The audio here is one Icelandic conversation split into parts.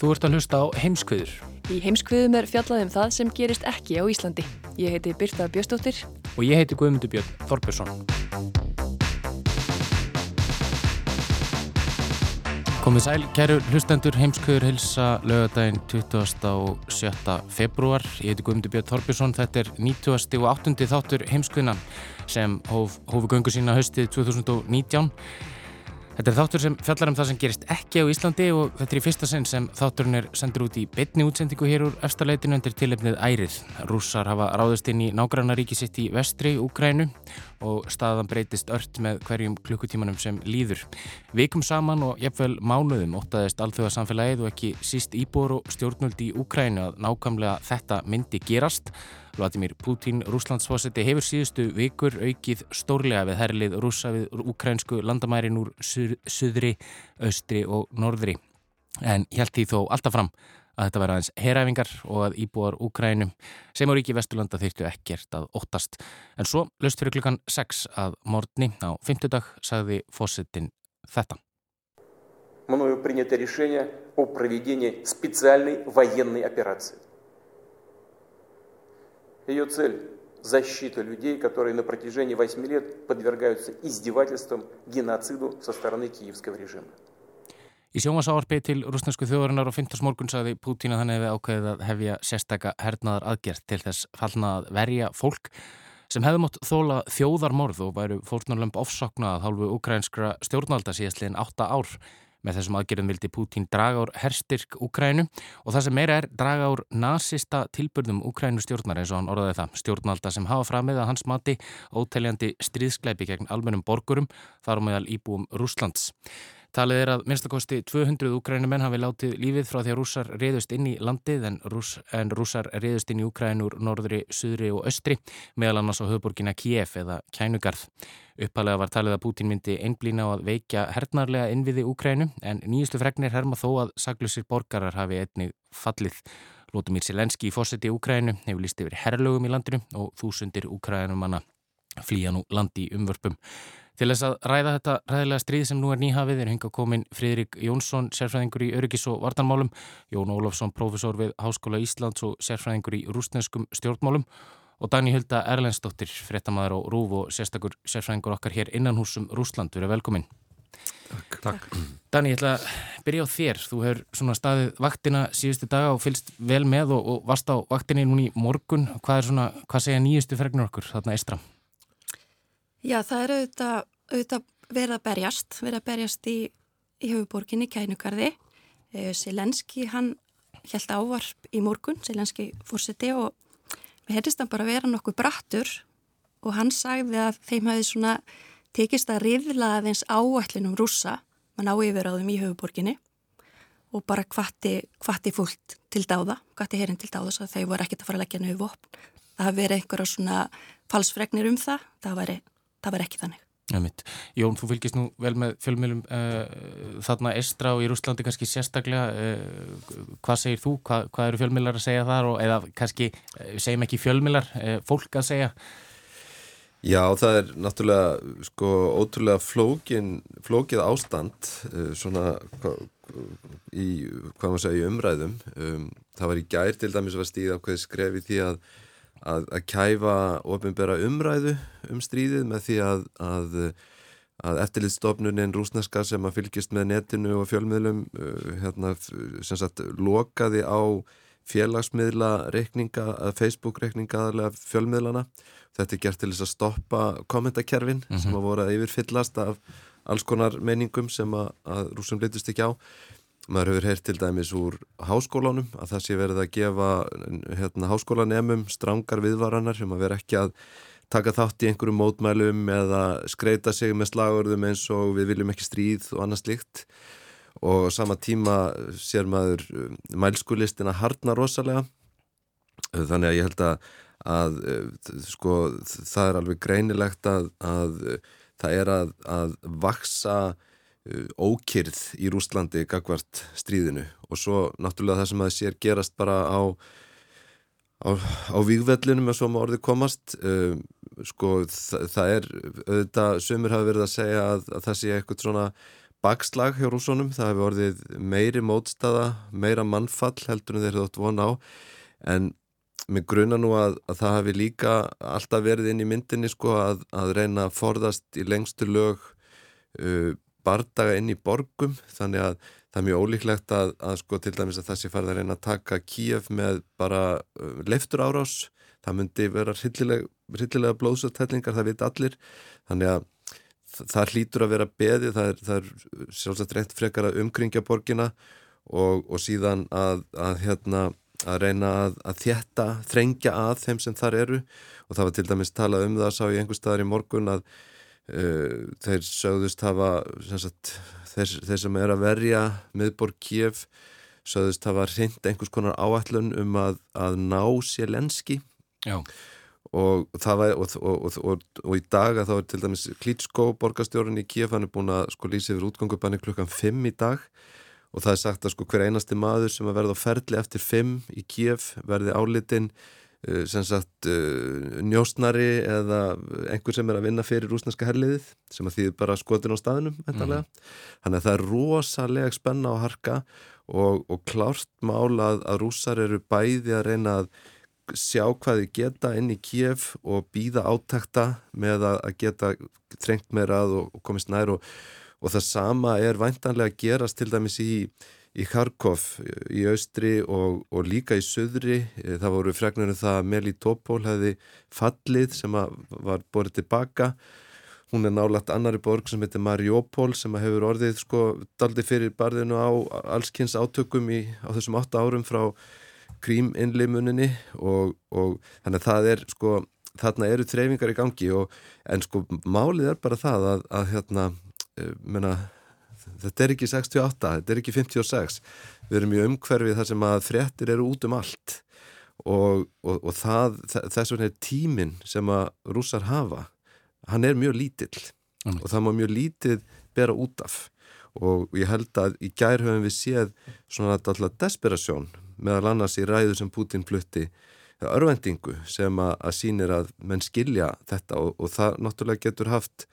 Þú ert að hlusta á heimskviður Í heimskviðum er fjallað um það sem gerist ekki á Íslandi. Ég heiti Birta Bjöstóttir. og ég heiti Guðmundur Björn Þorbjörnsson. Komið sæl, kæru hlustendur, heimskviður hilsa lögadaginn 27. februar. Ég heiti Guðmundur Björn Þorbjörnsson, þetta er 90. og 8. þáttur heimskviðna sem hóf, hófu göngu sína haustið 2019. Þetta er þáttur sem fjallar um það sem gerist ekki á Íslandi og þetta er í fyrsta sinn sem þátturinn er sendur út í beinni útsendingu hér úr efstaleitinu undir tilefnið ærið. Rússar hafa ráðist inn í nágrannaríki sitt í vestri Úkrænu og staðan breytist ört með hverjum klukkutímanum sem líður. Vikum saman og jafnvel mánuðum óttaðist alþjóða samfélagið og ekki síst íbúr og stjórnvöld í Úkrænu að nákvæmlega þetta myndi gerast. Vladimir Putin, Rúslandsfósetti, hefur síðustu vikur aukið stórlega við herlið rúsa við úkrænsku landamærin úr suð, suðri, austri og norðri. En hjælt því þó alltaf fram að þetta verða aðeins heræfingar og að íbúar Úkrænum sem á ríki Vesturlanda þyrtu ekkert að óttast. En svo löst fyrir klukkan 6 að morgni á 50 dag sagði fósettin þetta. мною принято решение о проведении специальной военной операции. Ее цель – защита людей, которые на протяжении 8 лет подвергаются издевательствам, геноциду со стороны киевского режима. Í sjómasáarpi til rúsnesku þjóðarinnar og 15. morgun sagði Pútín að hann hefði ákveðið að hefja sérstaka hernaðar aðgerð til þess fallna að verja fólk sem hefði mótt þóla þjóðarmorð og væru fórnarlömp ofsokna að hálfu ukrainskra stjórnvalda síðastliðin 8 ár. Með þessum aðgerðum vildi Pútín draga úr herstyrk Ukrænu og það sem meira er draga úr nasista tilbyrðum Ukrænu stjórnar eins og hann orðaði það. Stjórnvalda sem hafa framið að hans mati óteljandi stríðskleipi gegn almennum borgurum þar á meðal íbúum Rúslands. Talið er að minnstakosti 200 ukrænumenn hafi látið lífið frá því að rússar reyðust inn í landið en, rúss, en rússar reyðust inn í Ukrænur norðri, suðri og östri meðal annars á höfuborgina Kiev eða Kænugarð. Uppalega var talið að Putin myndi einblýna á að veikja hernarlega innviði Ukrænu en nýjustu fregnir herma þó að saglusir borgarar hafi einnig fallið. Lótumír Selenski í fósetti Ukrænu hefur líst yfir herrlögum í landinu og þúsundir Ukrænumanna flýja nú landi í umvörpum. Til þess að ræða þetta ræðilega stríð sem nú er nýhafið er hinga komin Fridrik Jónsson, sérfræðingur í öryggis- og vartanmálum, Jón Ólafsson, profesor við Háskóla Íslands og sérfræðingur í rúsneskum stjórnmálum og Dani Hulda Erlendsdóttir, fréttamaður á Rúf og sérstakur sérfræðingur okkar hér innan húsum Rúsland. Verið velkomin. Takk. Takk. Dani, ég ætla að byrja á þér. Þú hefur svona staðið vaktina síðustu daga og fylst vel með og, og varst á vaktinni núni í morgun. Hvað er svona, hvað segja nýjustu fregnur okkur þarna eistra? Já, það er auðvitað, auðvitað verið að berjast, verið að berjast í, í höfuborginni Kænugarði. Selenski, hann held ávarp í morgun, Selenski fórseti og við heitist hann bara að vera nokkuð brattur og hann sagði að þeim hafi svona tekist að riðla aðeins áætlinum rúsa, mann á yfir á þeim í höfuborginni og bara hvati, hvati fólk til dáða, hvati herin til dáða svo að þau voru ekkert að fara að leggja nöfu vopn. Það hafi verið einhverja svona falsfregnir um það, það var, það var ekki þannig. Jón, þú fylgist nú vel með fjölmjölum uh, þarna Estra og í Rúslandi kannski sérstaklega uh, hvað segir þú, hvað, hvað eru fjölmjölar að segja þar og eða kannski uh, segjum ekki fjölmjölar, fólk að segja? Já, það er náttúrulega sko ótrúlega flókin, flókið ástand svona í, hvað maður segja, umræðum. Um, það var í gær til dæmis að stíða ákveði skrefi því að Að, að kæfa ofinbera umræðu um stríðið með því að, að, að eftirlitstofnunin rúsneska sem að fylgjast með netinu og fjölmiðlum uh, hérna, sem sagt lokaði á félagsmiðla reikninga, Facebook reikninga aðalega fjölmiðlana. Þetta er gert til þess að stoppa kommentakerfin mm -hmm. sem að voru að yfirfyllast af alls konar meiningum sem að, að rúsum litist ekki á. Maður hefur heyrt til dæmis úr háskólanum að það sé verið að gefa hérna, háskólanemum strangar viðvaranar sem að vera ekki að taka þátt í einhverjum mótmælum eða skreita sig með slagurðum eins og við viljum ekki stríð og annað slikt og sama tíma sér maður um, mælskulistina harnar rosalega. Þannig að ég held að, að sko, það er alveg greinilegt að, að það er að, að vaksa uh, ókyrð í Rúslandi gagvart stríðinu. Og svo náttúrulega það sem að sér gerast bara á á, á výgvellinum að svo maður orðið komast. Um, sko það, það er auðvitað, sömur hafa verið að segja að, að það sé eitthvað svona bakslag hjá rúsunum, það hefur orðið meiri mótstaða, meira mannfall heldur en þeir hefði ótt von á. En mig gruna nú að, að það hefði líka alltaf verið inn í myndinni sko að, að reyna að forðast í lengstu lög uh, bardaga inn í borgum þannig að það er mjög ólíklegt að, að sko til dæmis að sé farið að reyna að taka Kíef með bara uh, leiftur árás, það myndi vera hryllilega, hryllilega blóðsatællingar, það veit allir. Þannig að það hlýtur að vera beði, það er, það er sjálfsagt reynt frekar að umkringja borgina og, og síðan að, að, hérna, að reyna að, að þjætta, þrengja að þeim sem þar eru. Og það var til dæmis talað um það sá ég einhver staðar í morgun að þeir sögðust hafa sagt, þeir, þeir sem er að verja miðborg Kiev sögðust hafa reynd einhvers konar áallun um að ná sér lenski og það var og, og, og, og í dag að þá er til dæmis Klitschko borgastjórun í Kiev hann er búin að sko lýsa yfir útgangubanni klukkan 5 í dag. Og það er sagt að sko hver einasti maður sem að verða á ferli eftir 5 í Kiev verði álitinn sem sagt uh, njóstnari eða einhver sem er að vinna fyrir rúsneska herliðið sem að þýðir bara skotin á staðinum mm. þannig að það er rosalega spenna á harka og klárt málað að rúsar eru bæði að reyna að sjá hvað þið geta inn í Kiev og býða átækta með að geta trengt meirað og komist nær og, og það sama er væntanlega að gerast til dæmis í, í Kharkov í austri og, og líka í söðri. Það voru fregnunum það að Melitopol hefði fallið sem var borðið tilbaka. Hún er nálagt annari borg sem heitir Mariupol sem hefur orðið sko daldi fyrir barðinu á allskynns átökum í, á þessum 8 árum frá kríminlimuninni og, og þannig að það er sko þarna eru treyfingar í gangi og en sko málið er bara það að, að hérna, uh, menna þetta er ekki 68, þetta er ekki 56 við erum í umhverfið þar sem að fréttir eru út um allt og, og, og það, þess vegna er tíminn sem að rússar hafa hann er mjög lítill mm. og það má mjög lítið bera út af og ég held að í gær höfum við séð svona alltaf desperasjón meðal annars í ræðu sem Putin flutti örvendingu sem að, að sínir að menn skilja þetta og, og það náttúrulega getur haft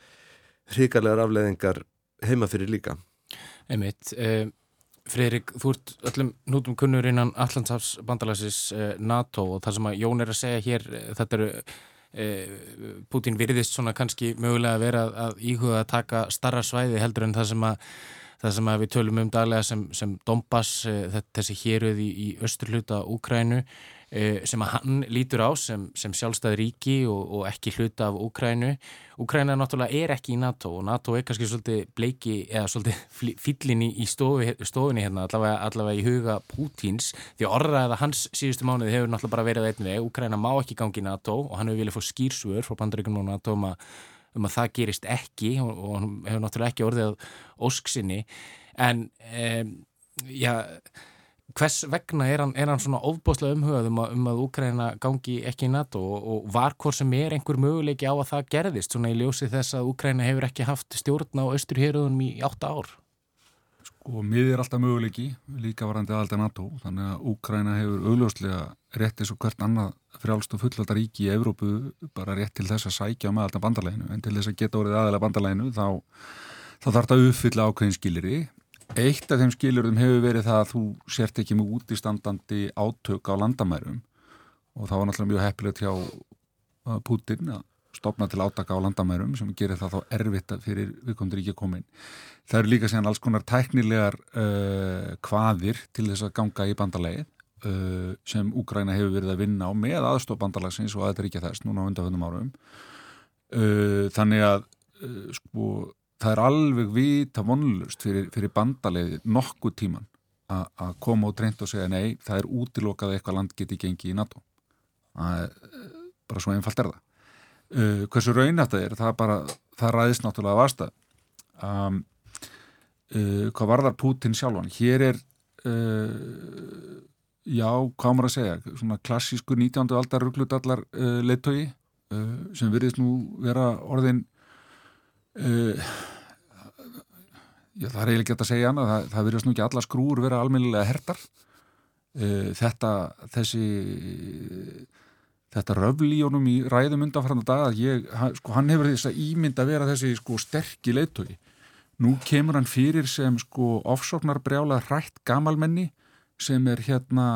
hrigarlegar afleðingar heima fyrir líka. Einmitt, eh, Freirik, þú ert öllum nútum kunnur innan Allandsafs bandalasis eh, NATO og það sem að Jón er að segja hér, eh, þetta eru eh, Putin virðist svona kannski mögulega að vera að íhuga að taka starra svæði heldur en það sem að það sem við tölum um daglega sem, sem Donbass, eh, þessi héruð í, í östurluta Úkrænu eh, sem að hann lítur á sem, sem sjálfstæð ríki og, og ekki hluta af Úkrænu. Úkræna náttúrulega er ekki í NATO og NATO er kannski svolítið bleiki eða svolítið fyllinni í stofi, stofinni hérna allavega, allavega í huga Pútins því orðraða hans síðustu mánuði hefur náttúrulega bara verið einn veg. Úkræna má ekki gangi í NATO og hann hefur viljað fá skýrsvör frá bandaríkunum og NATO um að um að það gerist ekki og, og hann hefur náttúrulega ekki orðið ósksinni en um, já, hvers vegna er hann, er hann svona ofboslega umhugað um að, um að Úkræna gangi ekki í NATO og, og var hvort sem er einhver möguleiki á að það gerðist svona í ljósi þess að Úkræna hefur ekki haft stjórn á austurhéruðunum í átta ár? Sko, miðið er alltaf möguleiki líka varandi aðalda NATO þannig að Úkræna hefur augljóslega rétt eins og hvert annað frjálst og fullvalda ríki í Evrópu bara rétt til þess að sækja með alltaf bandalæginu en til þess að geta orðið aðalega bandalæginu þá, þá þarf það að uppfylla ákveðin skiliri Eitt af þeim skilurum hefur verið það að þú sért ekki með útistandandi átök á landamærum. Og það var náttúrulega mjög heppilegt hjá uh, Putin að stopna til átaka á landamærum sem gerir það þá erfitt fyrir viðkomður ekki að koma inn. Það eru líka séðan alls konar tæknilegar uh, kvaðir til þess að ganga í bandalægið uh, sem Úgræna hefur verið að vinna á með aðstofbandalagsins og aðeinsríkja þess núna á undanfjöndum árum. Uh, þannig að uh, sko, það er alveg vita vonlust fyrir, fyrir bandalegi nokkuð tíman að koma og treynd og segja nei, það er útilokað eitthvað land geti gengið í NATO. Það er bara svo einfalt er það. Uh, hversu raun þetta er, það, bara, það ræðist náttúrulega vasta um, uh, hvað varðar Putin sjálfan, hér er uh, já, hvað maður að segja svona klassísku 19. aldar rugglutallar uh, leittói uh, sem virðist nú vera orðin uh, já, það er eiginlega gett að segja hana það, það virðist nú ekki alla skrúur vera almennilega hertar þetta, þessi þetta röfl í honum í ræðum undanfæranda dag að ég, sko, hann hefur þess að ímynda að vera þessi sko sterkir leittói nú kemur hann fyrir sem sko ofsóknar brjála hrætt gamalmenni sem er hérna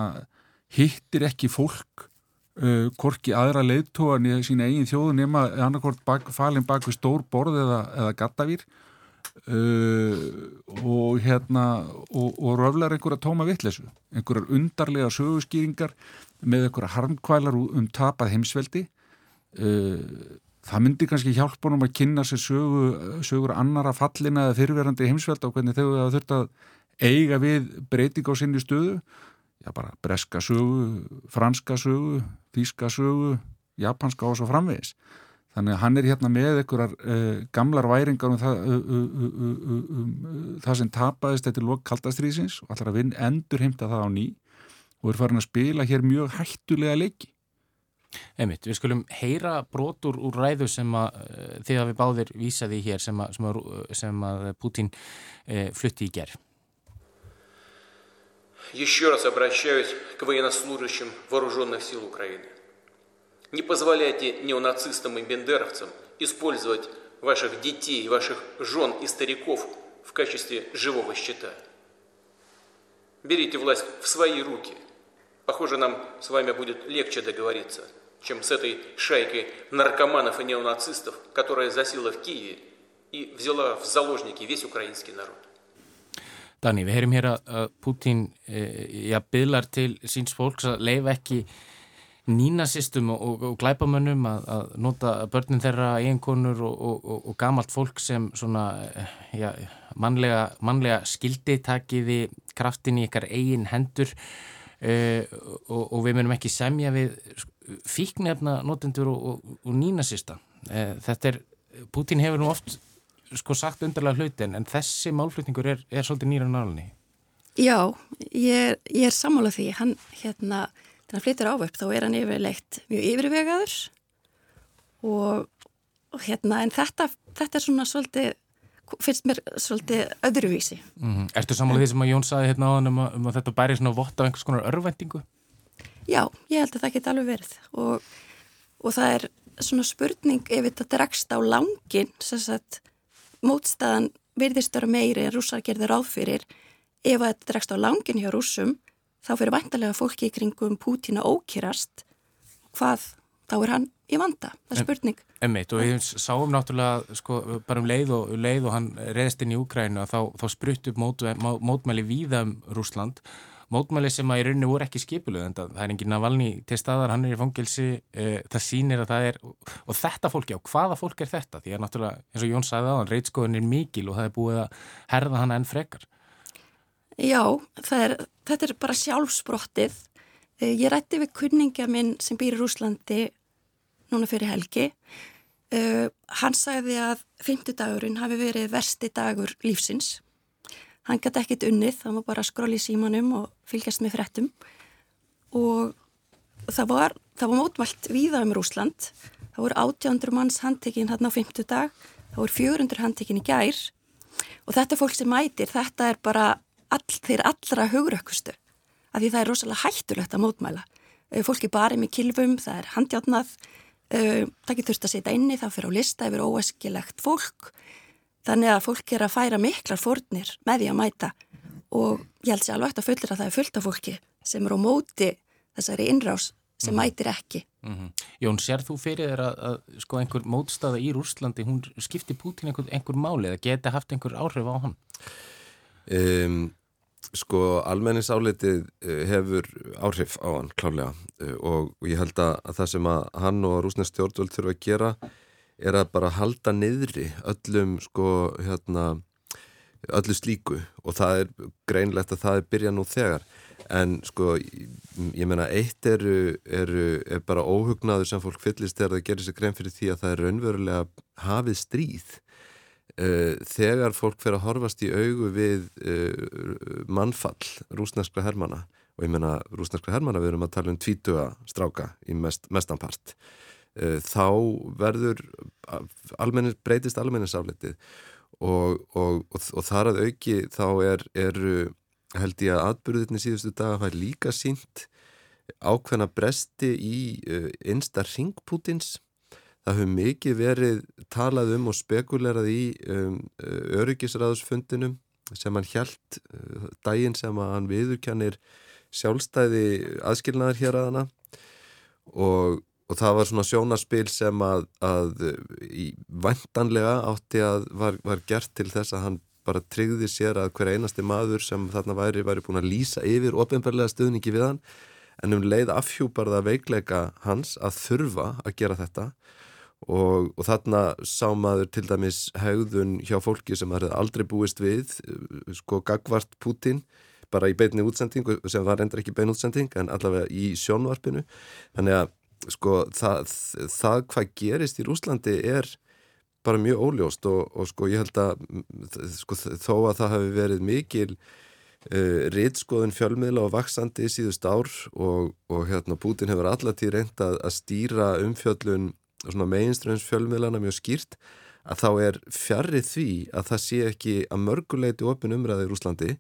hittir ekki fólk uh, korki aðra leiðtóan í sína eigin þjóðu nema annarkort bak, falin bak við stór borð eða, eða gattavýr uh, og hérna og, og röflar einhverja tóma vittlesu einhverjar undarlega sögurskýringar með einhverja harmkvælar um tapað heimsveldi. Uh, það myndi kannski hjálpa honum að kynna sér sögu, sögur annara fallina eða fyrirverandi heimsvelda og hvernig þau þurft að eiga við breyting á sinni stöðu. Já bara breska sögu, franska sögu þíska sögu, japanska og svo framvegis. Þannig að hann er hérna með einhverjar uh, gamlar væringar um það, uh, uh, um það sem tapaðist eftir lok kaldastrýsins og allar að vinn endur heimta það á ný og er farin að spila hér mjög hættulega leiki. Einmitt, við skulum heyra brotur úr ræðu sem að þið hafi báðir vísaði hér sem að, sem að, sem að Putin flutti í gerð Еще раз обращаюсь к военнослужащим вооруженных сил Украины. Не позволяйте неонацистам и бендеровцам использовать ваших детей, ваших жен и стариков в качестве живого щита. Берите власть в свои руки. Похоже, нам с вами будет легче договориться, чем с этой шайкой наркоманов и неонацистов, которая засела в Киеве и взяла в заложники весь украинский народ. Dani, við heyrim hér að Putin e, ja, byðlar til síns fólks að leifa ekki nínasistum og, og, og glæpamönnum að, að nota börnin þeirra eiginkonur og, og gamalt fólk sem svona ja, mannlega, mannlega skildi takiði kraftin í ykkar eigin hendur e, og við munum ekki semja við fíknefna notendur og nínasista. E, þetta er, Putin hefur nú oft sko sagt undarlega hlutin en þessi málflutningur er, er svolítið nýra nálinni. Já, ég er, ég er sammálað því. Hann, hérna, þegar hann flyttir ávöpp þá er hann yfirleitt mjög yfirvegaður og, og hérna, en þetta, þetta er svona svolítið, finnst mér svolítið öðruvísi. Mm -hmm. Ertu sammálað því sem að Jón saði hérna á hann um, um að þetta bæri svona vott á einhvers konar örvendingu? Já, ég held að það geti alveg verið og, og það er svona spurning ef þetta dregst á langin, sem sagt, mótstæðan virðist vera meiri en rússar gerði ráð fyrir. Ef að þetta dregst á langin hjá rússum þá fyrir vantarlega fólki í kringum Pútín að ókýrast hvað þá er hann í vanda, það er spurning. Emmeit og við sáum náttúrulega sko, bara um leið og, leið og hann reðist inn í Úkrænu að þá, þá sprutt upp mót, mótmæli víða um Rúsland mótmæli sem að í rauninni voru ekki skipuluð en það er engin Navalni til staðar, hann er í fangilsi e, það sýnir að það er og þetta fólki á, hvaða fólk er þetta? Því að náttúrulega, eins og Jón sagði á hann, reitskóðin er mikil og það er búið að herða hana enn frekar. Já, er, þetta er bara sjálfsbrottið. E, ég rætti við kunningja minn sem býr í Rúslandi núna fyrir helgi. E, hann sagði að fymtudagurinn hafi verið versti dagur lífsins hann gæti ekkit unnið, það var bara að skróla í símanum og fylgjast með frettum og það var, það var mótmælt víða um Rúsland það voru 800 manns handtekinn hérna á 50 dag, það voru 400 handtekinn í gær. Og þetta fólk sem mætir, þetta er bara all, þeir allra hugrökkustu. Af því það er rosalega hættulegt að mótmæla. Fólki barið með kilvum, það er handjátnað það getur þurft að setja inni, það fyrir á lista yfir óeskilegt fólk Þannig að fólk er að færa miklar fórnir með því að mæta og ég held sér alveg eftir að fullir að það er fullt af fólki sem er á móti þessari innrás sem mm. mætir ekki. Mm -hmm. Jón, sér þú fyrir þér að, að sko einhver mótstaða í Rúslandi, hún skipti Putin einhver, einhver máli eða geti haft einhver áhrif á hann? Um, sko almenningsálitið uh, hefur áhrif á hann klálega uh, og, og ég held að, að það sem að hann og rúsnesk stjórnvöld þurfa að gera er að bara halda niðri öllum sko hérna öllu slíku. Og það er greinlegt að það er byrja nú þegar. En sko ég meina eitt eru, eru er bara óhugnaður sem fólk fyllist þegar það gerir sér grein fyrir því að það er raunverulega hafið stríð. Uh, þegar fólk fer að horfast í augu við uh, mannfall rúsneskra hermana og ég meina rúsneskra hermana við erum að tala um tvítuga stráka í mest, mestanpart uh, þá verður almennis, breytist almenningsafletið og, og, og, og þar að auki þá er, eru held ég að atbyrðinni síðustu daga fær líka sínt ákveðna bresti í einsta ringpútins það hefur mikið verið talað um og spekulerað í um, öryggisræðusfundinum sem hann hjælt daginn sem hann viðurkjannir sjálfstæði aðskilnaðar hér að hana og, og það var svona sjónaspil sem að, að í vantanlega átti að var, var gert til þess að hann bara tryggði sér að hver einasti maður sem þarna væri, væri búin að lýsa yfir ofinbarlega stöðningi við hann. En um leið afhjúparða veikleika hans að þurfa að gera þetta. Og, og þarna sá maður til dæmis haugðun hjá fólki sem það aldrei búist við sko gagvart Putin bara í beinni útsending sem var endur ekki bein útsending en allavega í sjónvarpinu. Þannig að sko það, það hvað gerist í Rúslandi er bara mjög óljóst og, og sko ég held að sko, þó að það hafi verið mikil uh, rittskoðun fjölmiðla og vaksandi í síðust ár og, og hérna Putin hefur allatíð reynd að, að stýra umfjöllun meginströms fjölmiðlana mjög skýrt að þá er fjarrið því að það sé ekki að mörguleiti opin umræði í Rúslandi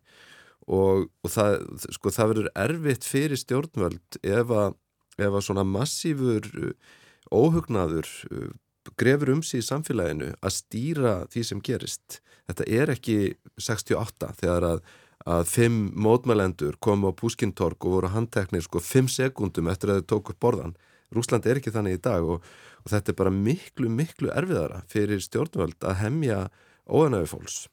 og, og það, sko, það verður erfitt fyrir stjórnvöld ef að, ef að svona massífur óhugnaður grefur um sig í samfélaginu að stýra því sem gerist. Þetta er ekki 68 þegar að, að fimm mótmælendur komu á Púskintorg og voru handteknir sko fimm sekundum eftir að þau tók upp borðan. Rúsland er ekki þannig í dag og, og þetta er bara miklu, miklu erfiðara fyrir stjórnvöld að hemja óanæfi fólks.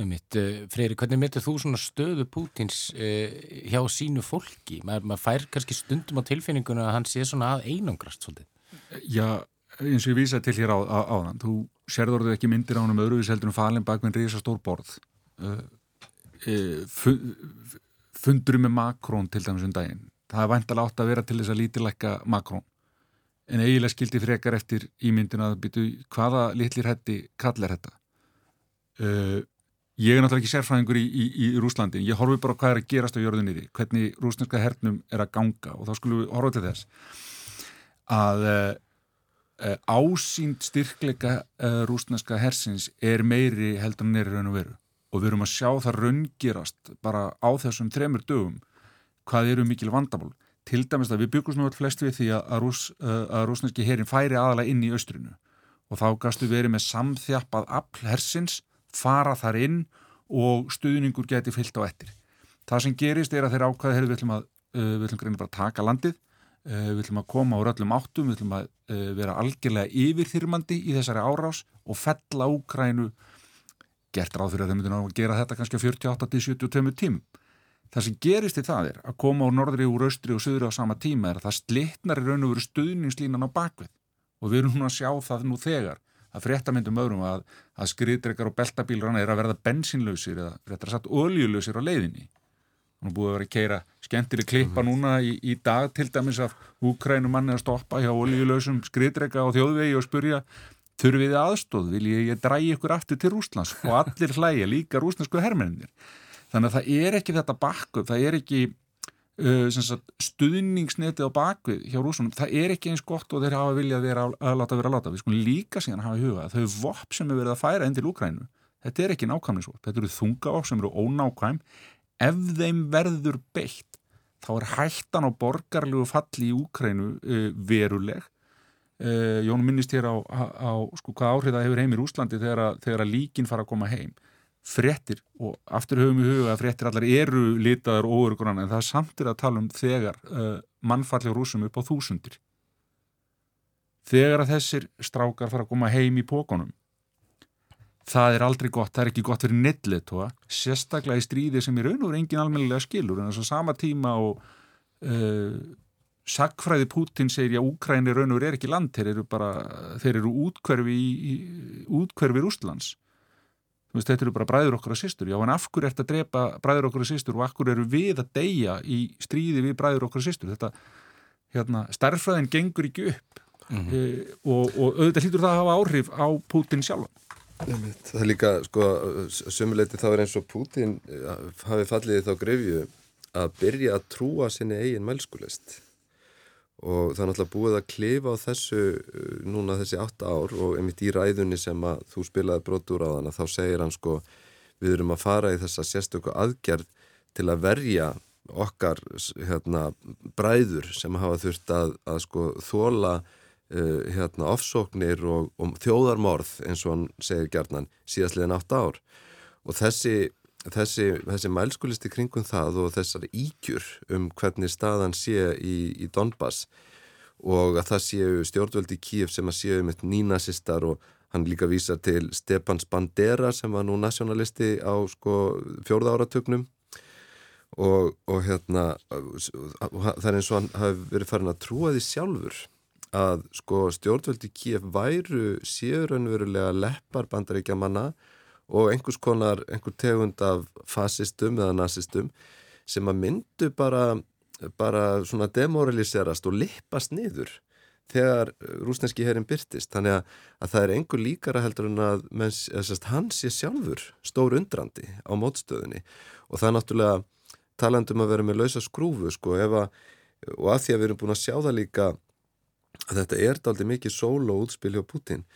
Mitt, eh, Freyri, hvernig myndir þú svona stöðu Pútins uh, hjá sínu fólki? Maður mað fær kannski stundum á tilfinninguna að hann sé svona að einangrast svolítið. Já, eins og ég vísa til hér á, á, á þann þú sérður þú ekki myndir á hann um öðruvís heldur um falin bak með reysa stór borð fundurum með makrón til dæmis um daginn það er vantalega átt að vera til þess að lítilækka makrón en eiginlega skildi frekar eftir ímyndin að byttu hvaða litlir hætti kallar þetta uh, ég er náttúrulega ekki sérfræðingur í, í, í Rúslandi ég horfi bara hvað er að gerast á jörðunni hvernig rúsneska hernum er að ganga. Og þá skulum við horfa til þess að uh, ásýnd styrkleika uh, rúsneska hersins er meiri heldur er raun og veru. Og við erum að sjá það raungirast bara á þessum þremur dögum hvað eru mikil vandamál. Til dæmis að við byggum alltaf flest við því að, að, rús, uh, að rúsneski herin færi aðalega inn í austrinu. Og þá gastu verið með samþjappað afl hersins fara þar inn og stuðningur geti fyllt á ettir. Það sem gerist er að þeirra ákvæði, heyrðu, við ætlum að uh, við ætlum greina bara að taka landið, uh, við ætlum að koma úr öllum áttum, við ætlum að uh, vera algjörlega yfirþyrmandi í þessari árás og fella Úkrænu gert ráð fyrir að þeim myndir að gera þetta kannski 48-72 tím. Það sem gerist í það er að koma úr norðri, úr austri og söðri á sama tíma er að það slittnar í raun og veru stuðningslínan á bakvið og við erum hún að sjá það nú þegar að fréttamindum öðrum að, að skriðdrekar og beltabílur er að verða bensinlausir eða réttar satt oljulausir á leiðinni. Hún er búið að vera að keira skemmtileg klippa núna í, í dag til dæmis af úkrænum manni að stoppa hjá oljulausum skriðdreka og þjóðvegi og spurja þurfið aðstóð, vil ég, ég drægi ykkur aftur til Rúslands og allir hlæja líka rúslandsku herrmennir. Þannig að það er ekki þetta bakkup, það er ekki uh, stuðningsnetið á bakvið hjá rúsunum, það er ekki eins gott og þeir hafa viljað vera að láta vera að láta. Við skulum líka síðan hafa í huga að þau vopp sem er verið að færa endil Úkrænu, þetta er ekki nákvæmnisvort þetta eru þungavopp sem eru ónákvæm. Ef þeim verður beitt þá er hættan á borgarlegu falli í Úkrænu uh, veruleg. Uh, Jón minnist hér á, á, á sko, hvað áhrif það hefur heim í Rúslandi þegar, þegar líkin fara að koma heim fréttir og aftur höfum við huga að fréttir allar eru litaður og óörugurann en það er samtir að tala um þegar uh, mannfalli á rúsum upp á þúsundir. Þegar að þessir strákar fara að koma heim í pókonum það er aldrei gott, það er ekki gott fyrir netletóa, sérstaklega í stríði sem í raun og verið engin almennilega skilur en þess að sama tíma og uh, sagfræði Putin segir já, Úkræni raun og er ekki land þeir eru bara, þeir eru útkverfi í, útkverfi Rústlands veist, þetta eru bara bræður okkur og sýstur já, en af hverju ert að drepa bræður okkur og sýstur og af hverju eru við að deyja í stríði við bræður okkur og sýstur þetta, hérna, starfræðin gengur ekki upp. Mm -hmm. e, og, og auðvitað hlýtur það að hafa áhrif á Putin sjálf Það er líka, sko, sömuleiti þá er eins og Putin hafi fallið þá grefju að byrja að trúa sinni eigin mælskulist og það er náttúrulega búið að klifa á þessu uh, núna þessi 8 ár og einmitt í ræðunni sem að þú spilaði brotur á þann þá segir hann sko við erum að fara í þessa sérstöku aðgerð til að verja okkar hérna, bræður sem hafa þurft að, að sko þóla uh, hérna, ofsóknir og, og þjóðarmorð eins og hann segir gerðnan síðastliðin 8 ár. Og þessi þessi, þessi mælskulisti kringum það og þessar íkjur um hvernig staðan sé í, í Donbass og að það séu stjórnvöldi Kíf sem að séu um eitt nínasistar og hann líka vísa til Stepans Bandera sem var nú nationalisti á sko fjórða áratögnum og, og hérna það er eins og hann hafi verið farin að trúa því sjálfur að sko stjórnvöldi Kíf væru séu raunverulega leppar bandaríkja manna og einhvers konar, einhver tegund af fasistum eða nazistum sem að myndu bara, bara svona demoraliserast og lippast niður þegar rúsneski herin byrtist. Þannig að, að það er einhver líkara heldur en að menns, hans sé sjálfur stór undrandi á mótstöðunni og það er náttúrulega talandum að vera með lausa skrúfu sko að, og að því að við erum búin að sjá það líka að þetta er daldi mikið sól og útspil hjá Putin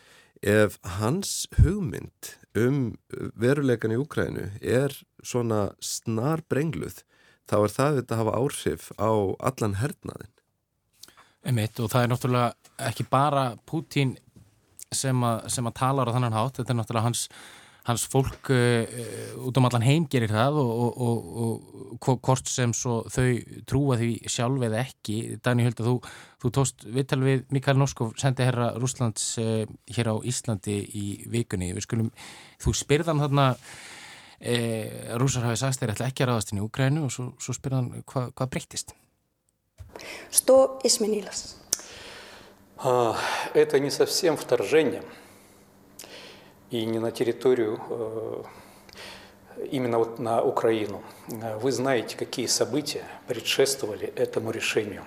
ef hans hugmynd um veruleikan í Úkrænu er svona snar brengluð þá er það þetta að hafa áhrif á allan hernaðin. Emitt og það er náttúrulega ekki bara Pútín sem, sem að talar á þannan hátt, þetta er náttúrulega hans hans fólk uh, út um allan heim gerir það og, og, og, og hvort sem þau trúa því sjálf eða ekki. Dani Hölda, þú, þú tóst viðtal við Mikael Norskov, sendi herra Rúslands uh, hér á Íslandi í vikunni. Skulum, þú spyrðan þarna, uh, rúsar hafi sagst þeir ætla ekki að ráðast inn í Ukrænu og svo, svo spyrðan hva, hvað breyttist? Что изменилось? Это не совсем вторжение. и не на территорию, именно вот на Украину. Вы знаете, какие события предшествовали этому решению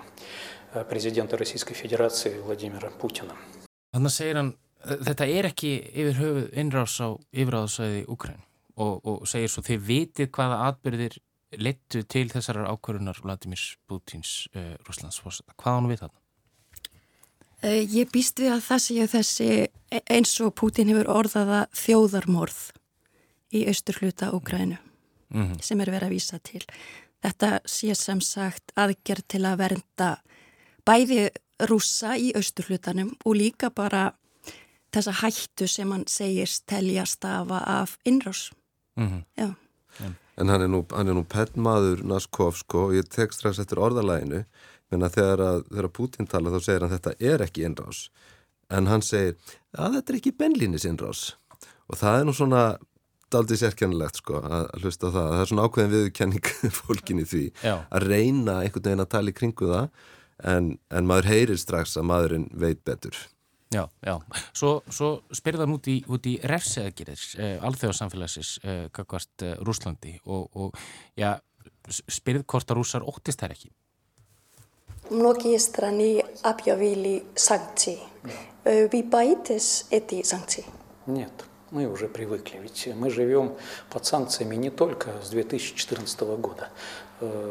президента Российской Федерации Владимира Путина. Þannig að segir hann, þetta er ekki yfir höfuð innrás á yfiráðsæði Ukræn og, og segir svo þið vitið hvaða atbyrðir lettu til þessar ákvörunar Vladimir Putins uh, Rúslandsforsetta. Hvað hann við þarna? Uh, ég býst við að það séu þessi e, eins og Putin hefur orðaða þjóðarmorð í austur hluta Ukrænu mm -hmm. sem er verið að vísa til. Þetta sé sem sagt aðgerð til að vernda bæði rúsa í austurhlutanum og líka bara þessa hættu sem hann segist telja stafa af innrás. Mm -hmm. Já. En hann er nú, nú pennmaður Naskov sko og ég tek strax eftir orðalæginu menn að þegar, að, þegar Putin tala þá segir hann þetta er ekki innrás en hann segir að þetta er ekki benlínis innrás og það er nú svona aldrei sérkennilegt sko að hlusta það það er svona ákveðin viðkenning fólkin í því Já. að reyna einhvern veginn að tala í kringu það en, en maður heyrir strax að maðurinn veit betur. Já, já. Svo, svo spyrðan út í, í refseðagirir, eh, alþjóðsamfélagsins, eh, kakvart eh, Rúslandi og, og ja, spyrð hvort að rúsar óttist þær ekki? Многие страны объявили санкции. Вы боитесь эти санкции? Нет. Мы уже привыкли, ведь мы живем под санкциями не только с 2014 года.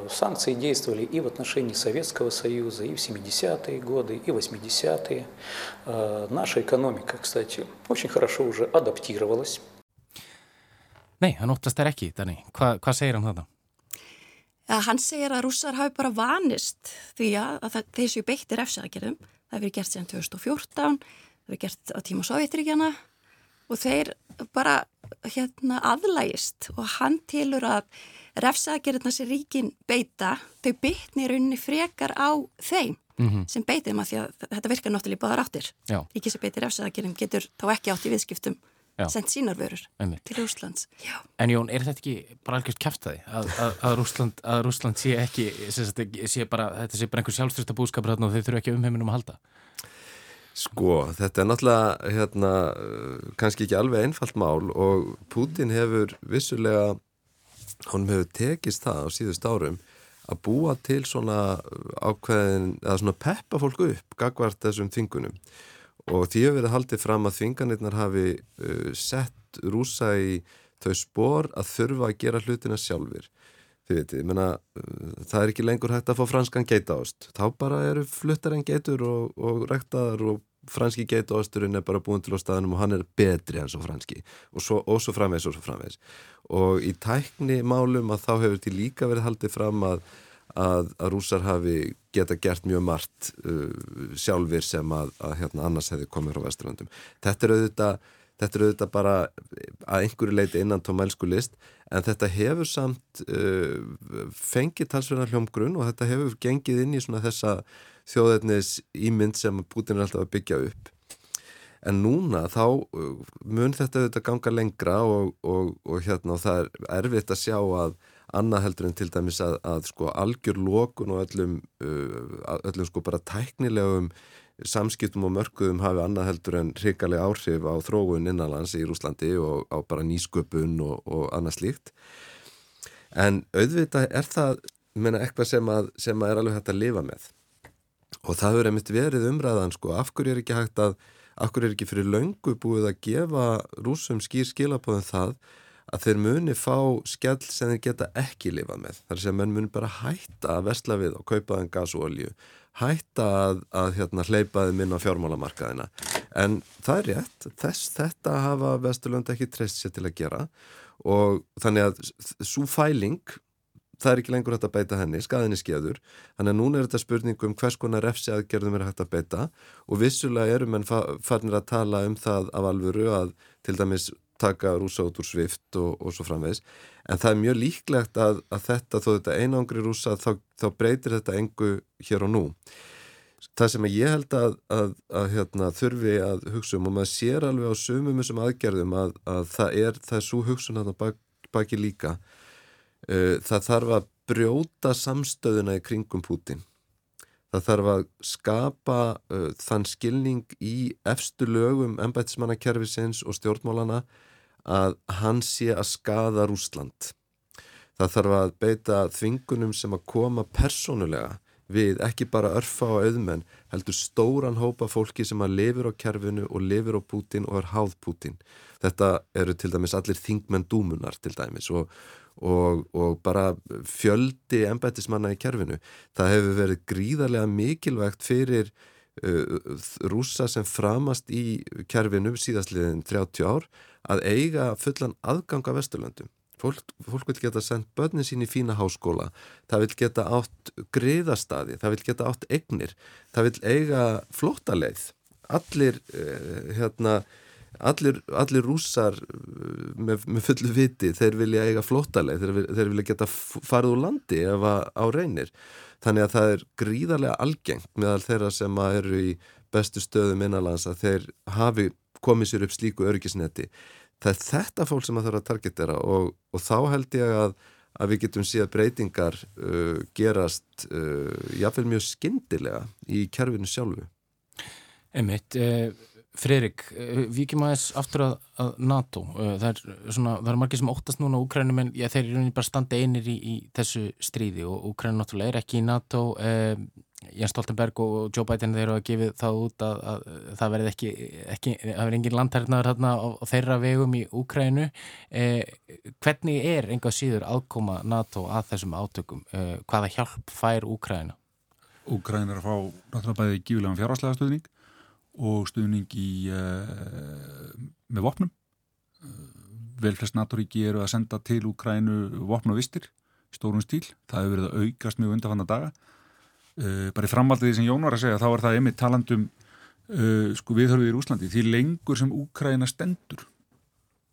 Санкции действовали и в отношении Советского Союза, и в 70-е годы, и в 80-е. Наша экономика, кстати, очень хорошо уже адаптировалась. Nei, hann óttast þær ekki, Dani. Hva, hvað segir hann þetta? Ja, hann segir að rússar hafi bara vanist því að þeir séu beittir efsæðagerðum. Það hefur gert síðan 2014, það hefur gert á tíma Sovjetríkjana og þeir bara hérna aðlægist og hann tilur að refsaðgerðina sem ríkin beita, þau bytni rauninni frekar á þeim mm -hmm. sem beitið maður því að þetta virkar náttúrulega báðar áttir. Ríki sem beitir refsaðgerðin getur þá ekki átt í viðskiptum sendt sínar vörur Einmitt. til Rúslands. Já. En Jón, er þetta ekki bara algjört kæftæði að, að, að, Rússland, að Rússland sé ekki sagt, sé bara, þetta sé bara einhver sjálfstyrsta búskapur og þeir þurfu ekki umheiminum að halda Sko, þetta er náttúrulega hérna, kannski ekki alveg einfalt mál og Putin hefur vissulega, hann hefur tekist það á síðust árum að búa til svona ákveðin, eða svona peppa fólk upp gagvart þessum þingunum og því hefur verið haldið fram að þinganirnar hafi uh, sett rúsa í þau spór að þurfa að gera hlutina sjálfur. Þið veitir, menna, uh, það er ekki lengur hægt að fá franskan geitaost. Þá bara eru fluttar en geitur og, og rektaðar og franski geitaosturinn er bara búin til á staðinum og hann er betri enn svo franski og svo, og svo framvegs og svo framvegs. Og í tækni málum að þá hefur til líka verið haldið fram að að, að rúsar hafi geta gert mjög margt uh, sjálfur sem að, að hérna, annars hefði komið frá Vesturlandum. Þetta er auðvitað Þetta er auðvitað bara að einhverju leiti innan tómælsku list en þetta hefur samt uh, fengið talsverðan hljómgrunn og þetta hefur gengið inn í svona þessa þjóðetnis ímynd sem Putin er alltaf að byggja upp. En núna þá uh, mun þetta auðvitað ganga lengra og, og, og hérna og það er erfitt að sjá að annað heldur en til dæmis að, að sko algjör lókun og öllum, uh, öllum sko bara tæknilegum samskiptum og mörkuðum hafi annað heldur en hrikalega áhrif á þróun innanlands í Rúslandi og á bara nýsköpun og, og annað slíkt. En auðvitað er það meina, eitthvað sem, að, sem að er alveg hægt að lifa með. Og það hefur einmitt verið umræðan sko, af hverju er ekki hægt að, af hverju er ekki fyrir löngu búið að gefa rúsum skýr skilabóðum það að þeir muni fá skell sem þeir geta ekki lifað með. Það er sem menn muni bara hætta að vesla við og kaupa þann gas og olju, hætta að, að hérna, hleypaði minn á fjármálamarkaðina. En það er rétt, þess, þetta hafa Vesturlund ekki treyst sér til að gera og þannig að svo fæling, það er ekki lengur hægt að beita henni, skaðinni skeður, þannig að núna er þetta spurning um hvers konar refsi aðgerðum er hægt að beita og vissulega eru menn farnir að tala um það af alvöru að til dæmis taka rúsa út úr svift og, og svo framvegs en það er mjög líklegt að, að þetta þó þetta einangri rúsa þá, þá breytir þetta engu hér og nú. Það sem ég held að, að, að hérna, þurfi að hugsa um og maður sér alveg á sumum þessum aðgerðum að það er það er svo hugsun að það bak, baki líka. Uh, það þarf að brjóta samstöðuna í kringum Putin það þarf að skapa uh, þann skilning í efstu lögum ennbætismannakerfisins og stjórnmálana að hann sé að skada Rúsland. Það þarf að beita þvingunum sem að koma persónulega við ekki bara örfa á auðmenn, heldur stóran hópa fólki sem að lifir á kerfinu og lifir á Putin og er háð Putin. Þetta eru til dæmis allir þingmenn dúmunar til dæmis og, og, og bara fjöldi ennbættismanna í kerfinu. Það hefur verið gríðarlega mikilvægt fyrir uh, rúsa sem framast í kerfinu síðastliðin 30 ár að eiga fullan aðganga Vesturlandum. Fólk, fólk vil geta sendt börnin sín í fína háskóla, það vil geta átt griðastadi, það vil geta átt egnir, það vil eiga flótaleið. Allir, uh, hérna, allir, allir rússar með, með fullu viti, þeir vilja eiga flótaleið, þeir, þeir vilja geta farið úr landi ef á reynir. Þannig að það er gríðarlega algengt meðal þeirra sem eru í bestu stöðum innanlands að þeir hafi komið sér upp slíku örgisneti það er þetta fólk sem það þarf að targetera og, og þá held ég að, að við getum síðan breytingar uh, gerast uh, jáfnveil mjög skindilega í kerfinu sjálfu. Emmitt, eh, Freirik, eh, ekki maður aftur að, að NATO, eh, það er, svona, það er margir sem óttast núna Úkrænum en já, þeir eru bara standa einir í, í þessu stríði og Úkrænum náttúrulega er ekki í NATO. Eh, Jens Stoltenberg og Joe Biden þeir eru að gefa það út að, að, að það verði ekki, ekki það verði engin landhærnaður á, á þeirra vegum í Úkrænu eh, hvernig er enga síður aðkoma NATO að þessum átökum? Eh, hvaða hjálp fær Úkræna? Úkræn er að fá náttúrulega bæði gífilegan fjárháslega stuðning og stuðning í eh, með vopnum. Vel flest NATO-ríki eru að senda til Úkrænu vopn og vistir stórum stíl, það hefur verið að aukast mjög undanfanna daga. Bara í framaldið því sem Jón var að segja þá er það einmitt talandum sko viðhörfið í Úslandi því lengur sem Úkræna stendur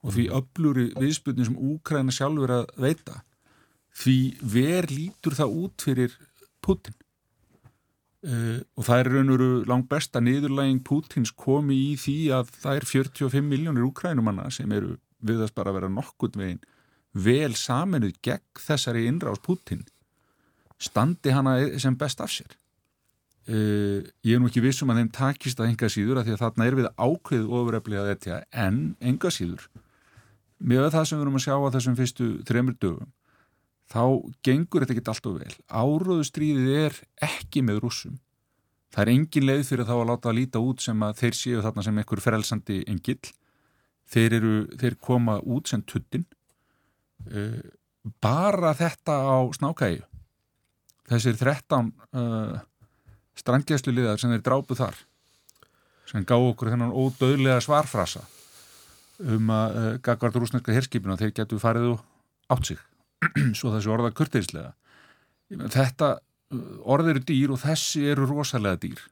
og því öblúri viðsputni sem Úkræna sjálfur að veita því ver lítur það út fyrir Putin uh, og það er raun og veru langt besta niðurlæging Pútins komi í því að það er 45 miljónir úkrænumanna sem eru við þess bara að vera nokkurt veginn vel saminuð gegn þessari innráðs Pútin standi hana sem best af sér? Uh, ég er nú ekki vissum að þeim takist að enga síður að því að þarna er við ákveð ofureflega þetta en enga síður. Með það sem við erum að sjá á þessum fyrstu þremur dögum þá gengur þetta ekki alltaf vel. Áróðustríðið er ekki með rúsum það er engin leið fyrir þá að láta að líta út sem að þeir séu þarna sem einhver frelsandi engill. Þeir, eru, þeir koma út sem tuttin uh, bara þetta á snákægi þessir 13 uh, strangjæslu liðar sem þeir drápu þar sem gá okkur þennan ódöðlega svarfrasa um að uh, gagvart rúsneska herskipinu þeir getur farið og átt sig svo þessi orða kurteislega. Þetta uh, orð eru dýr og þessi eru rosalega dýr.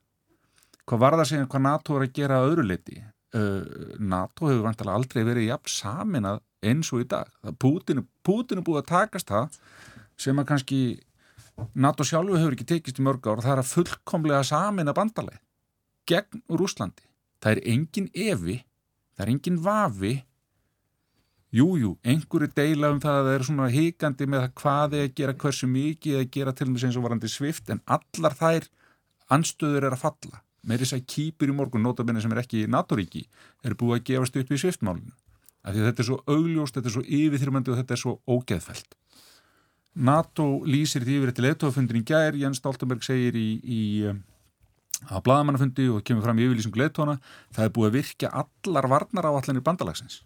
Hvað var það að segja hvað NATO er að gera að öðru leiti uh, NATO hefur vantilega aldrei verið jafn saminað eins og í dag. Pútin er búið að takast það sem að kannski NATO sjálfu hefur ekki tekist í mörg ár og það er að fullkomlega samin að bandaleg gegn Rúslandi. Það er engin evi, það er engin vafi jújú, jú, einhverju deila um það að það er svona híkandi með hvað er að gera, hversu mikið er að gera til og með sem svo varandi svift en allar þær anstöður er að falla með þess að kýpur í morgun, notabene sem er ekki NATO-ríki, er búið að gefast upp í sviftmálinu. Þetta er svo augljóst, þetta er svo yfirþyrmandi og þetta er svo ógeðfælt. NATO lýsir því yfir þetta leðtóðafundin í gær, Jens Stoltenberg segir í, í að bladamannafundi og kemur fram í yfirlýsingu leðtóna það er búið að virkja allar varnar áallanir bandalagsins.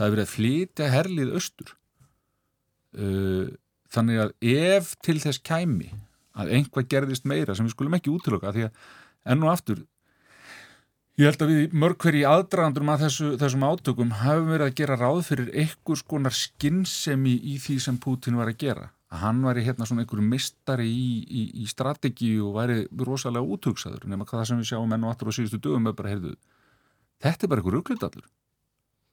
Það er verið að flytja herlið austur. Þannig að ef til þess kæmi að einhvað gerðist meira sem við skulum ekki útlöka því að enn og aftur Ég held að við mörg hverji aðdragandurum að þessu, þessum átökum hafum verið að gera ráð fyrir einhvers konar skinnsemi í því sem Putin var að gera. Að hann væri hérna svona einhverju mistari í, í, í strategi og væri rosalega útöksaður nema hvað það sem við sjáum enn og aftur á síðustu dögum er bara, heyrðu, þetta er bara einhver rugglitallur.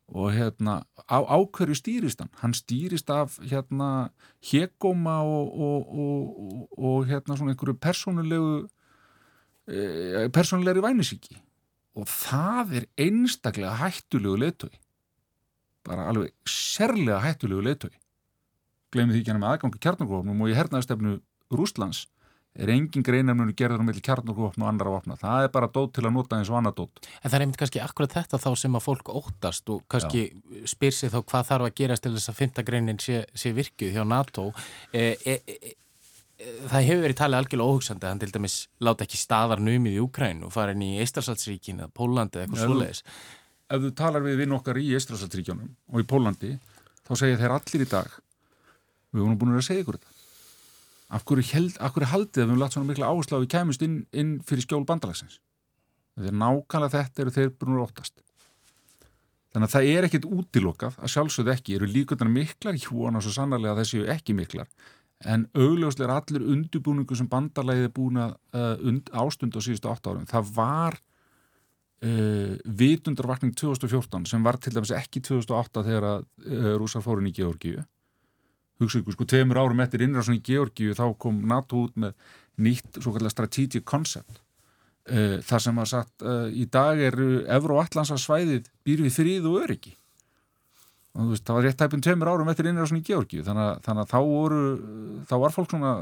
Og hérna, á ákverju stýrist hann. Hann stýrist af hérna hegóma og, og, og, og hérna svona einhverju persónulegu, eh, persónulegri vænisíki og það er einstaklega hættulegu leittói bara alveg sérlega hættulegu leittói glemir því ekki hann með aðgangi kjarnarkofnum og í hernaðastefnu Rúslands er engin greinarmunu gerður um milli kjarnarkofn og andra vopna, það er bara dót til að nota eins og annað dót. En það er einmitt kannski akkurat þetta þá sem að fólk óttast og kannski Já. spyr sig þá hvað þarf að gerast til þess að fymta greinin sé, sé virkið hjá NATO e, e, e, það hefur verið talið algjörlega óhugsandi að hann til dæmis láta ekki staðar numið í Ukræn og fara inn í Eistræsaldsríkin eða Pólandi eða eitthvað svoleiðis Ef þú talar við vinn okkar í Eistræsaldsríkjónum og í Pólandi þá segja þeir allir í dag við vorum búin að segja ykkur þetta af hverju, held, af hverju haldið við höfum lagt svona mikla áherslu á að við kemumst inn, inn fyrir skjól bandalagsins? Þetta er nákvæmlega þetta eru þeir að óttast. Þannig að það er ekkit útilokað að sjálfsögð ekki. Eru líkundar miklar? Og svo sannarlega þessi ekki miklar. En augljóslega er allir undirbúningu sem bandarlæðið er búin að uh, ástund á síðustu 8 árum. Það var uh, vitundarvakning 2014 sem var til dæmis ekki 2008 þegar að uh, rúsar fórun í Georgíu. Hugsa ykkur, sko, tveimur árum eftir innrásun í Georgíu þá kom NATO út með nýtt svo kallar strategic concept. Uh, það sem að sagt uh, í dag er Evro-Atlansa svæðið býr við þrýð og öryggi og veist, það var rétt tæpum tveimur árum eftir innrásun í Georgi þannig að, þannig að þá voru þá var fólk svona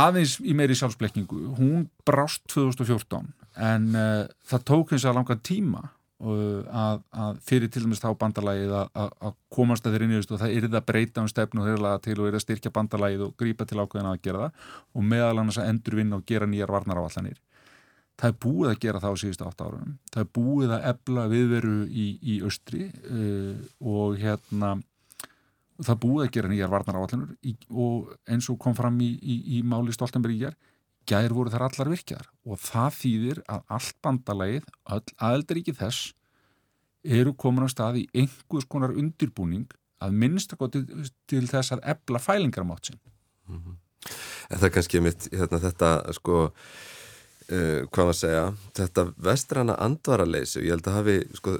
aðeins í meiri sjálfsblekkingu hún brást 2014 en uh, það tók eins og langan tíma að, að fyrir til dæmis þá bandalægið að, að komast að þeirri nýðust og það er það að breyta um stefnu til og er að styrkja bandalægið og grípa til ákveðina að gera það og meðal annars að endurvinna og gera nýjar varnar á allanir það er búið að gera það á síðustu átt árum. Það er búið að ebla viðveru í, í austri uh, og hérna það er búið að gera nýjar varnar áallinur og eins og kom fram í, í, í máli Stoltenberg í gerð gæðir voru þar allar virkjar og það þýðir að allt bandalægið, all aðeldaríki þess eru komin á stað í einhvers konar undirbúning að minnst að gota til, þess að ebla fælingarmátt sin mm -hmm. Það er kannski mitt hérna, þetta sko Uh, hvað maður segja, þetta vestrana andvaraleysi, ég held að hafi sko,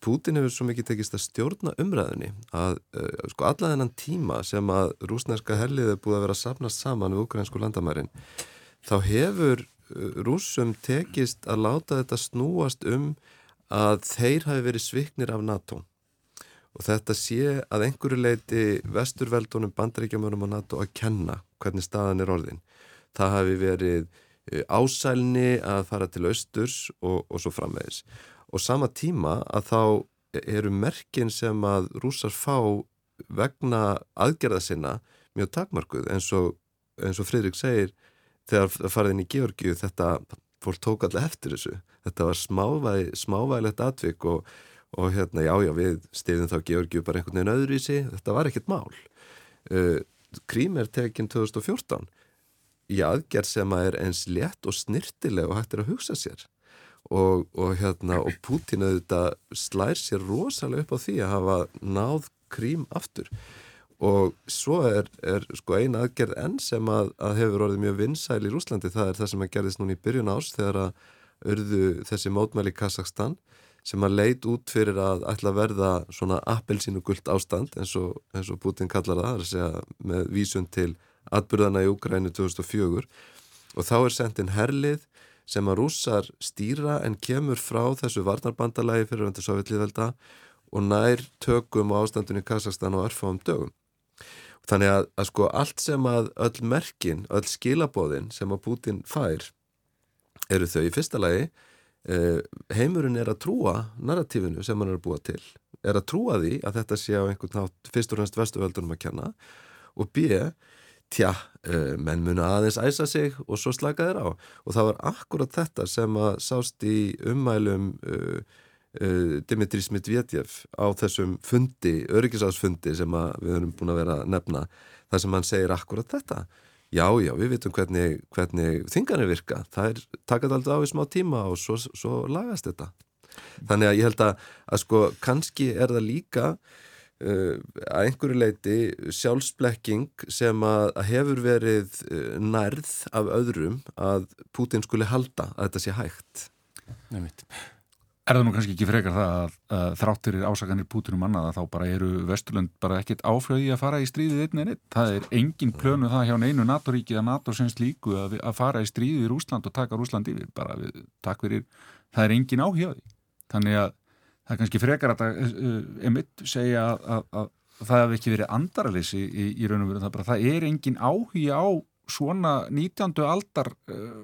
Putin hefur svo mikið tekist að stjórna umræðinni að uh, sko alla þennan tíma sem að rúsneska herlið er búið að vera að sapnast saman við ukrainsku landamærin þá hefur rúsum tekist að láta þetta snúast um að þeir hafi verið sviknir af NATO og þetta sé að einhverju leiti vesturveldunum bandaríkjamönum á NATO að kenna hvernig staðan er orðin. Það hafi verið ásælni að fara til austurs og, og svo framvegis. Og sama tíma að þá eru merkin sem að rúsar fá vegna aðgerða sinna mjög takmarkuð eins og, og Fridrik segir þegar það farið inn í Georgiu þetta fólk tók allir eftir þessu. Þetta var smávæg, smávægilegt atvik og, og hérna já já við stiðum þá Georgiu bara einhvern veginn öðru í sig þetta var ekkert mál. Uh, Krím er tekinn 2014 í aðgerð sem að er eins létt og snirtileg og hægt er að hugsa sér. Og, og hérna og Putin auðvitað slær sér rosalega upp á því að hafa náð Krím aftur og svo er, er sko eina aðgerð enn sem að, að hefur orðið mjög vinsæl í Rúslandi, það er það sem að gerðist núna í byrjun ás þegar að örðu þessi mótmæli í Kazakstan sem að leit út fyrir að ætla að verða svona appelsínu gullt ástand eins og, eins og Putin kallar það, það er að segja með vísun til atbyrðana í Ukrænu 2004 og þá er sendin herlið sem að rússar stýra en kemur frá þessu varnarbandalagi fyrir öndir Sovjetlíðvelda og nær tökum á ástandinu í Kazakstan og örfáum dögum. Þannig að, að sko allt sem að öll merkin, öll skilabóðin sem að Putin fær eru þau í fyrsta lagi eh, heimurinn er að trúa narratífinu sem hann er að búa til er að trúa því að þetta sé á einhvern nátt fyrst og hennst vestuveldunum að kenna og b, tja eh, menn muna aðeins æsa sig og svo slaka þeir á. Og það var akkurat þetta sem að sást í ummælum uh, uh, Dimitris Medvedev á þessum fundi, öryggisásfundi sem við höfum búin að vera að nefna þar sem hann segir akkurat þetta. Já, já, við vitum hvernig, hvernig þingarnir virka, það er takað aldrei á í smá tíma og svo, svo lagast þetta. Þannig að ég held að, að sko, kannski er það líka uh, að einhverju leiti sjálfsblekking sem að, að hefur verið uh, nærð af öðrum að Putin skuli halda að þetta sé hægt. Nefnitt Er það nú kannski ekki frekar það að, að þrátturir ásakanir Pútinum annað að þá bara eru Vesturlund bara ekkert áflöði að fara í stríðið einn en einn. Það er engin plönu það hjá neinu NATO-ríki að NATO syns líku að, að fara í stríðið í Rúsland og taka Rúsland yfir. Bara við, takk fyrir, það er engin áhjáði. Þannig að það er kannski frekar að uh, uh emitt segja að, að það hef ekki verið andaralyssi í, í, í raun og veru. Það, bara, það er engin áhugja á svona 19. aldar uh,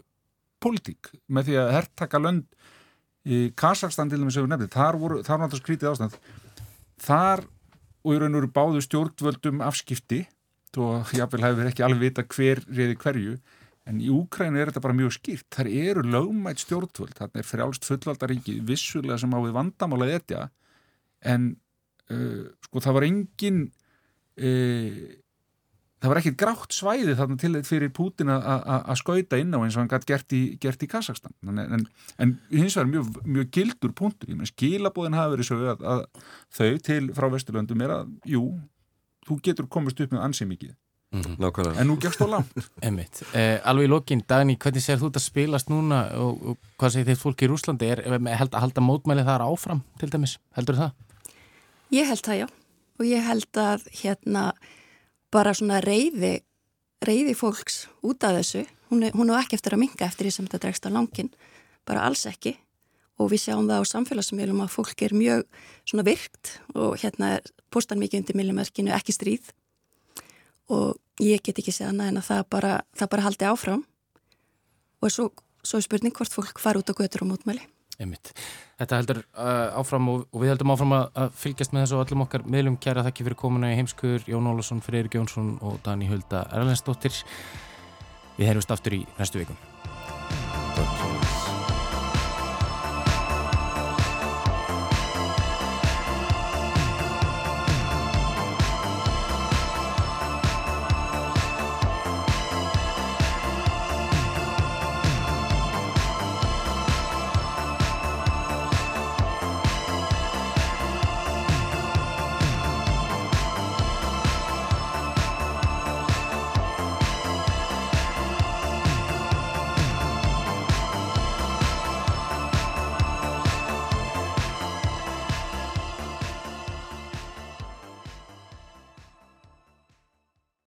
politík með því að herrtaka lönd í Kazakstan til að við nefnum þar voru, þar var náttúrulega skrítið ástand. Þar og í raun og veru báðu stjórnvöldum afskipti og jáfnvel hefur ekki alveg vita hver reyði hverju en í Úkrænu er þetta bara mjög skýrt. Þar eru lögmætt stjórnvöld þarna er frjálst fullvaldaríki vissulega sem á við vandamála þetta en uh, sko það var engin uh, það var ekkert grátt svæði þarna til fyrir Pútin að skauta inn á eins og hann gætt gert í, gert í Kazakstan en, en, en hins vegar mjög, mjög gildur punktur, ég menn skilabóðin hafa verið svo að, að þau til frá Vesturlöndum er að, jú, þú getur komist upp með ansið mikið. Mm -hmm. en nú gerst þú langt. Eh, Alveg í lokin, Dagni, hvernig sér þú þetta spilast núna og, og hvað segir þitt fólk í Rúslandi er held að halda mótmæli þar áfram til dæmis, heldur það? Ég held það, já. Og ég held að hérna bara svona reyði, reyði fólks út af þessu. Hún er, hún er ekki eftir að minga eftir því sem þetta dregst á langin, bara alls ekki. Og við sjáum það á samfélagsmiðlum að fólk er mjög svona virkt og hérna postar mikið undir millimerkinu ekki stríð. Og ég get ekki segja annað en að það bara, það bara haldi áfram. Og svo, svo er spurning hvort fólk fara út á götur og mótmæli. Einmitt. Þetta heldur uh, áfram og, og við heldum áfram að, að fylgjast með þessu og öllum okkar meðlum kæra þakki fyrir komuna í heimskuður Jón Ólason, Freyri Gjónsson og Dani Hulda Erlendsdóttir. Við heyrjumst aftur í næstu vikum.